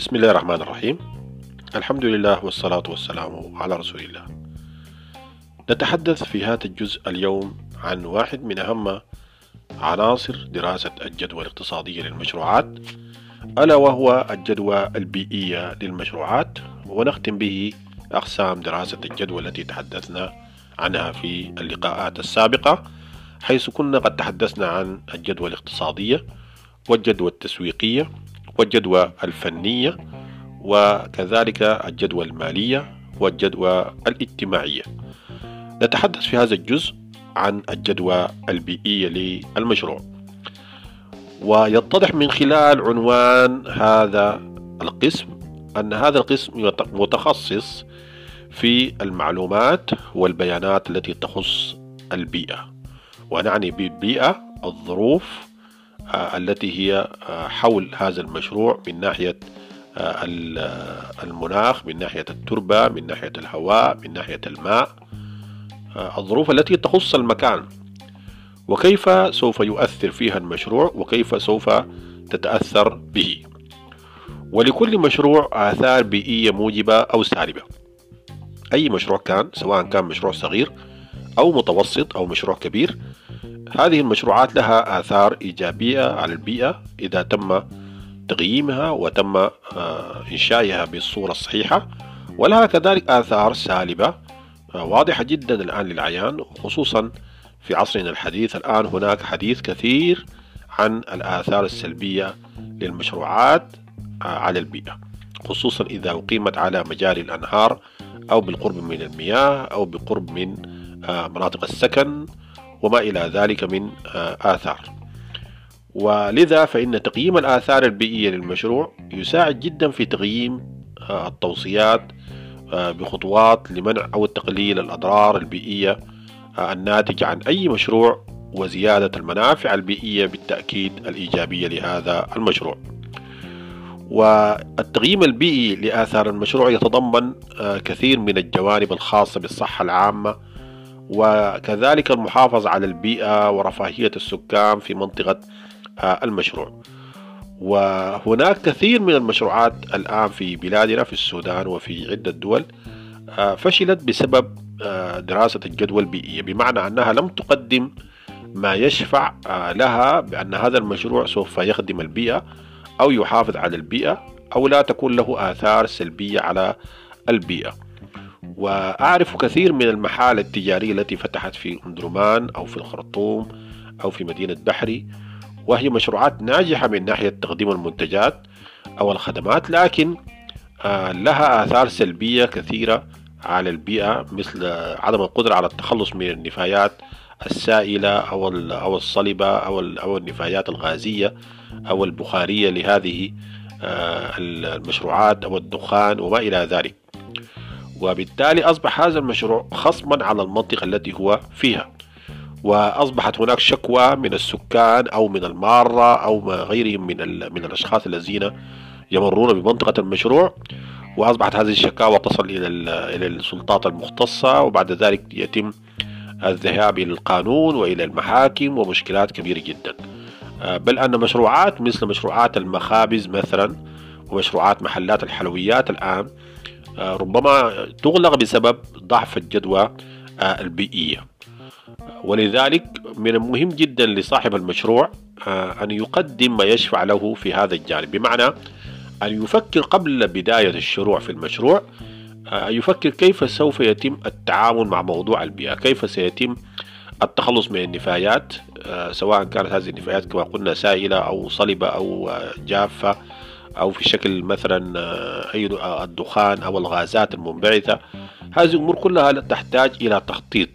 بسم الله الرحمن الرحيم. الحمد لله والصلاة والسلام على رسول الله. نتحدث في هذا الجزء اليوم عن واحد من أهم عناصر دراسة الجدوى الاقتصادية للمشروعات ألا وهو الجدوى البيئية للمشروعات ونختم به أقسام دراسة الجدوى التي تحدثنا عنها في اللقاءات السابقة حيث كنا قد تحدثنا عن الجدوى الاقتصادية والجدوى التسويقية والجدوى الفنية وكذلك الجدوى المالية والجدوى الاجتماعية. نتحدث في هذا الجزء عن الجدوى البيئية للمشروع. ويتضح من خلال عنوان هذا القسم أن هذا القسم متخصص في المعلومات والبيانات التي تخص البيئة. ونعني بالبيئة الظروف التي هي آه، حول هذا المشروع من ناحية آه، المناخ من ناحية التربة من ناحية الهواء من ناحية الماء الظروف التي تخص المكان. وكيف سوف يؤثر فيها المشروع؟ وكيف سوف تتأثر به؟ ولكل مشروع آثار بيئية موجبة أو سالبة. أي مشروع كان سواء كان مشروع صغير أو متوسط أو مشروع كبير هذه المشروعات لها آثار إيجابية على البيئة إذا تم تقييمها وتم آه، إنشائها بالصورة الصحيحة ولها كذلك آثار سالبة آه، واضحة جدا الآن للعيان خصوصا في عصرنا الحديث. الآن هناك حديث كثير عن الآثار السلبية للمشروعات آه، على البيئة خصوصا إذا أقيمت على مجاري الأنهار أو بالقرب من المياه أو بقرب من مناطق السكن وما إلى ذلك من آه، آثار. ولذا فإن تقييم الآثار البيئية للمشروع يساعد جدا في تقييم آه، التوصيات آه، بخطوات لمنع أو تقليل الأضرار البيئية الناتجة عن أي مشروع وزيادة المنافع البيئية بالتأكيد الإيجابية لهذا المشروع. والتقييم البيئي لآثار المشروع يتضمن كثير من الجوانب الخاصة بالصحة العامة وكذلك المحافظة على البيئة ورفاهية السكان في منطقة آه، المشروع. وهناك كثير من المشروعات الآن في بلادنا في السودان وفي عدة دول آه، فشلت بسبب آه، دراسة الجدوى البيئية. بمعنى أنها لم تقدم ما يشفع لها بأن هذا المشروع سوف يخدم البيئة أو يحافظ على البيئة أو لا تكون له آثار سلبية على البيئة. وأعرف كثير من المحال التجارية التي فتحت في أندرمان أو في الخرطوم أو في مدينة بحري وهي مشروعات ناجحة من ناحية تقديم المنتجات أو الخدمات لكن آه، لها آثار سلبية كثيرة على البيئة مثل عدم القدرة على التخلص من النفايات السائلة أو الصلبة أو أو النفايات الغازية أو البخارية لهذه آه، المشروعات أو الدخان وما إلى ذلك. وبالتالي أصبح هذا المشروع خصما على المنطقة التي هو فيها. وأصبحت هناك شكوى من السكان أو من المارة أو غيرهم من, من الأشخاص الذين يمرون بمنطقة المشروع. وأصبحت هذه الشكاوى تصل إلى إلى السلطات المختصة. وبعد ذلك يتم الذهاب إلى القانون وإلى المحاكم ومشكلات كبيرة جدا. آه، بل أن مشروعات مثل مشروعات المخابز مثلا ومشروعات محلات الحلويات الآن ربما تغلق بسبب ضعف الجدوى آه، البيئية. ولذلك من المهم جدا لصاحب المشروع آه، أن يقدم ما يشفع له في هذا الجانب. بمعنى أن يفكر قبل بداية الشروع في المشروع يفكر كيف سوف يتم التعامل مع موضوع البيئة كيف سيتم التخلص من النفايات سواء كانت هذه النفايات كما قلنا سائلة أو صلبة أو جافة. أو في شكل مثلا آه، أي الدخان أو الغازات المنبعثة. هذه الأمور كلها تحتاج إلى تخطيط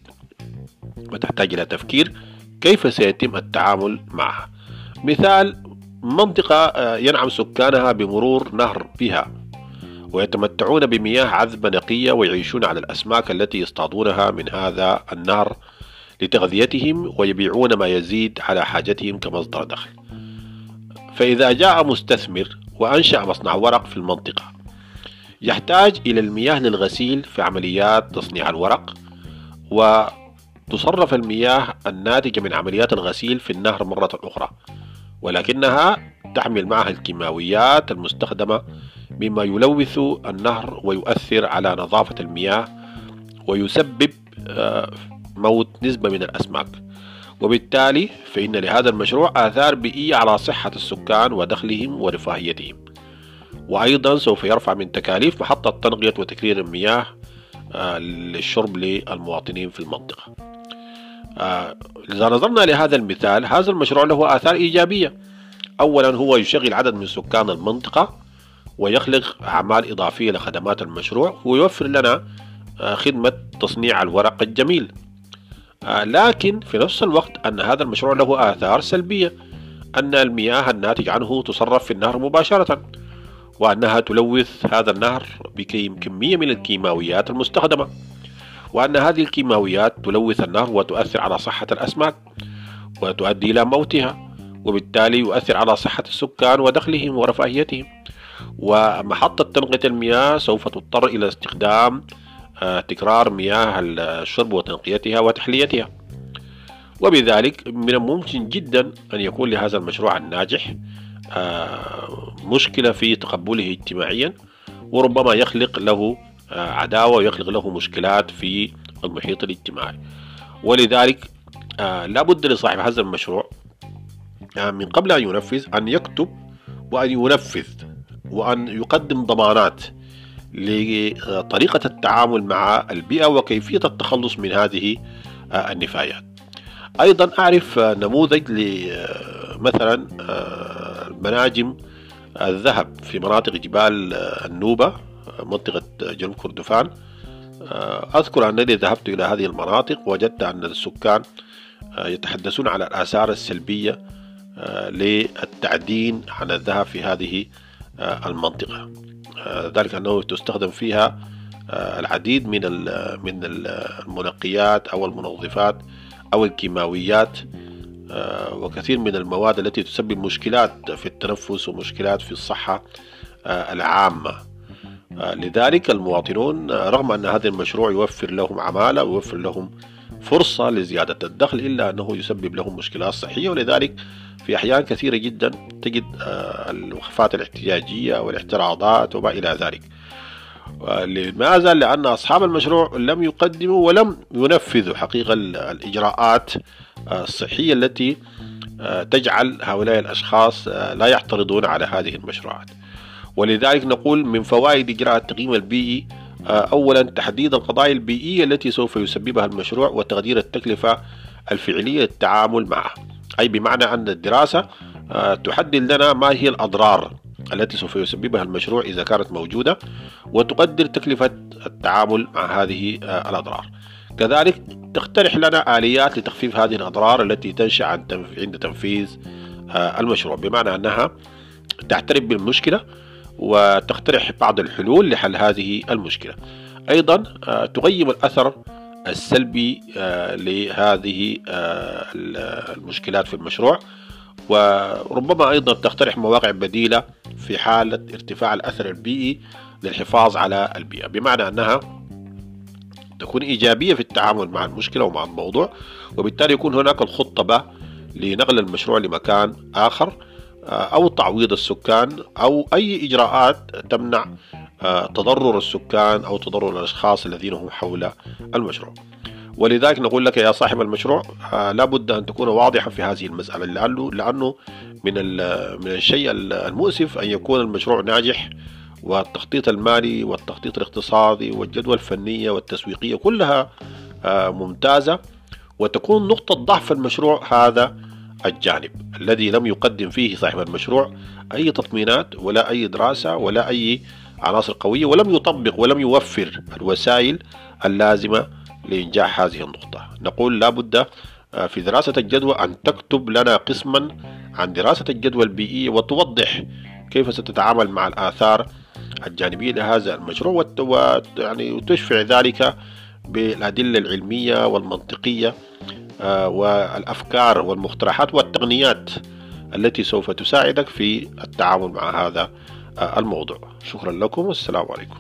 وتحتاج إلى تفكير كيف سيتم التعامل معها. مثال منطقة آه، ينعم سكانها بمرور نهر بها ويتمتعون بمياه عذبة نقية ويعيشون على الأسماك التي يصطادونها من هذا النهر لتغذيتهم ويبيعون ما يزيد على حاجتهم كمصدر دخل. فإذا جاء مستثمر وأنشأ مصنع ورق في المنطقة. يحتاج إلى المياه للغسيل في عمليات تصنيع الورق وتصرف المياه الناتجة من عمليات الغسيل في النهر مرة أخرى ولكنها تحمل معها الكيماويات المستخدمة مما يلوث النهر ويؤثر على نظافة المياه ويسبب آه، موت نسبة من الأسماك. وبالتالي فإن لهذا المشروع آثار بيئية على صحة السكان ودخلهم ورفاهيتهم. وأيضا سوف يرفع من تكاليف محطة تنقية وتكرير المياه آه، للشرب للمواطنين في المنطقة. آه، إذا نظرنا لهذا المثال هذا المشروع له آثار إيجابية. أولا هو يشغل عدد من سكان المنطقة ويخلق أعمال إضافية لخدمات المشروع ويوفر لنا آه، خدمة تصنيع الورق الجميل. لكن في نفس الوقت أن هذا المشروع له آثار سلبية أن المياه الناتج عنه تصرف في النهر مباشرة وأنها تلوث هذا النهر بكمية من الكيماويات المستخدمة وأن هذه الكيماويات تلوث النهر وتؤثر على صحة الأسماك وتؤدي إلى موتها وبالتالي يؤثر على صحة السكان ودخلهم ورفاهيتهم. ومحطة تنقية المياه سوف تضطر إلى استخدام آه، تكرار مياه الشرب وتنقيتها وتحليتها. وبذلك من الممكن جدا أن يكون لهذا المشروع الناجح آه، مشكلة في تقبله اجتماعيا وربما يخلق له آه، عداوة ويخلق له مشكلات في المحيط الاجتماعي. ولذلك آه، لا بد لصاحب هذا المشروع من قبل أن ينفذ أن يكتب وأن ينفذ وأن يقدم ضمانات لطريقة التعامل مع البيئة وكيفية التخلص من هذه النفايات. أيضا أعرف نموذج مثلا مناجم الذهب في مناطق جبال النوبة منطقة جنوب كردفان. أذكر أنني ذهبت إلى هذه المناطق وجدت أن السكان يتحدثون على الآثار السلبية للتعدين عن الذهب في هذه المنطقة. ذلك أنه تستخدم فيها العديد من من المنقيات أو المنظفات أو الكيماويات آه، وكثير من المواد التي تسبب مشكلات في التنفس ومشكلات في الصحة آه، العامة. آه، لذلك المواطنون رغم أن هذا المشروع يوفر لهم عمالة ويوفر لهم فرصة لزيادة الدخل إلا أنه يسبب لهم مشكلات صحية ولذلك في أحيان كثيرة جدا تجد الوقفات الاحتجاجية والاعتراضات وما إلى ذلك لماذا؟ لأن أصحاب المشروع لم يقدموا ولم ينفذوا حقيقة الإجراءات الصحية التي آه، تجعل هؤلاء الأشخاص آه، لا يعترضون على هذه المشروعات ولذلك نقول من فوائد إجراء التقييم البيئي آه، أولا تحديد القضايا البيئية التي سوف يسببها المشروع وتقدير التكلفة الفعلية للتعامل معها. أي بمعنى أن الدراسة تحدد لنا ما هي الأضرار التي سوف يسببها المشروع إذا كانت موجودة وتقدر تكلفة التعامل مع هذه الأضرار. كذلك تقترح لنا آليات لتخفيف هذه الأضرار التي تنشأ عند تنفيذ آه، المشروع. بمعنى أنها تعترف بالمشكلة وتقترح بعض الحلول لحل هذه المشكلة. أيضا آه، تقيم الأثر السلبي آه، لهذه المشكلات في المشروع. وربما أيضا تقترح مواقع بديلة في حالة ارتفاع الأثر البيئي للحفاظ على البيئة. بمعنى أنها تكون إيجابية في التعامل مع المشكلة ومع الموضوع وبالتالي يكون هناك الخطة لنقل المشروع لمكان آخر. آه، أو تعويض السكان أو أي إجراءات تمنع آه، تضرر السكان أو تضرر الأشخاص الذين هم حول المشروع. ولذلك نقول لك يا صاحب المشروع آه، لابد أن تكون واضحا في هذه المسألة لأنه, لأنه من من الشيء المؤسف أن يكون المشروع ناجح والتخطيط المالي والتخطيط الاقتصادي والجدوى الفنية والتسويقية كلها آه، ممتازة. وتكون نقطة ضعف المشروع هذا الجانب الذي لم يقدم فيه صاحب المشروع أي تطمينات ولا أي دراسة ولا أي عناصر قوية ولم يطبق ولم يوفر الوسائل اللازمة لإنجاح هذه النقطة. نقول لابد آه، في دراسة الجدوى أن تكتب لنا قسما عن دراسة الجدوى البيئية وتوضح كيف ستتعامل مع الآثار الجانبية لهذا المشروع ويعني وتشفع ذلك بالأدلة العلمية والمنطقية والأفكار والمقترحات والتقنيات التي سوف تساعدك في التعامل مع هذا آه، الموضوع. شكرا لكم والسلام عليكم.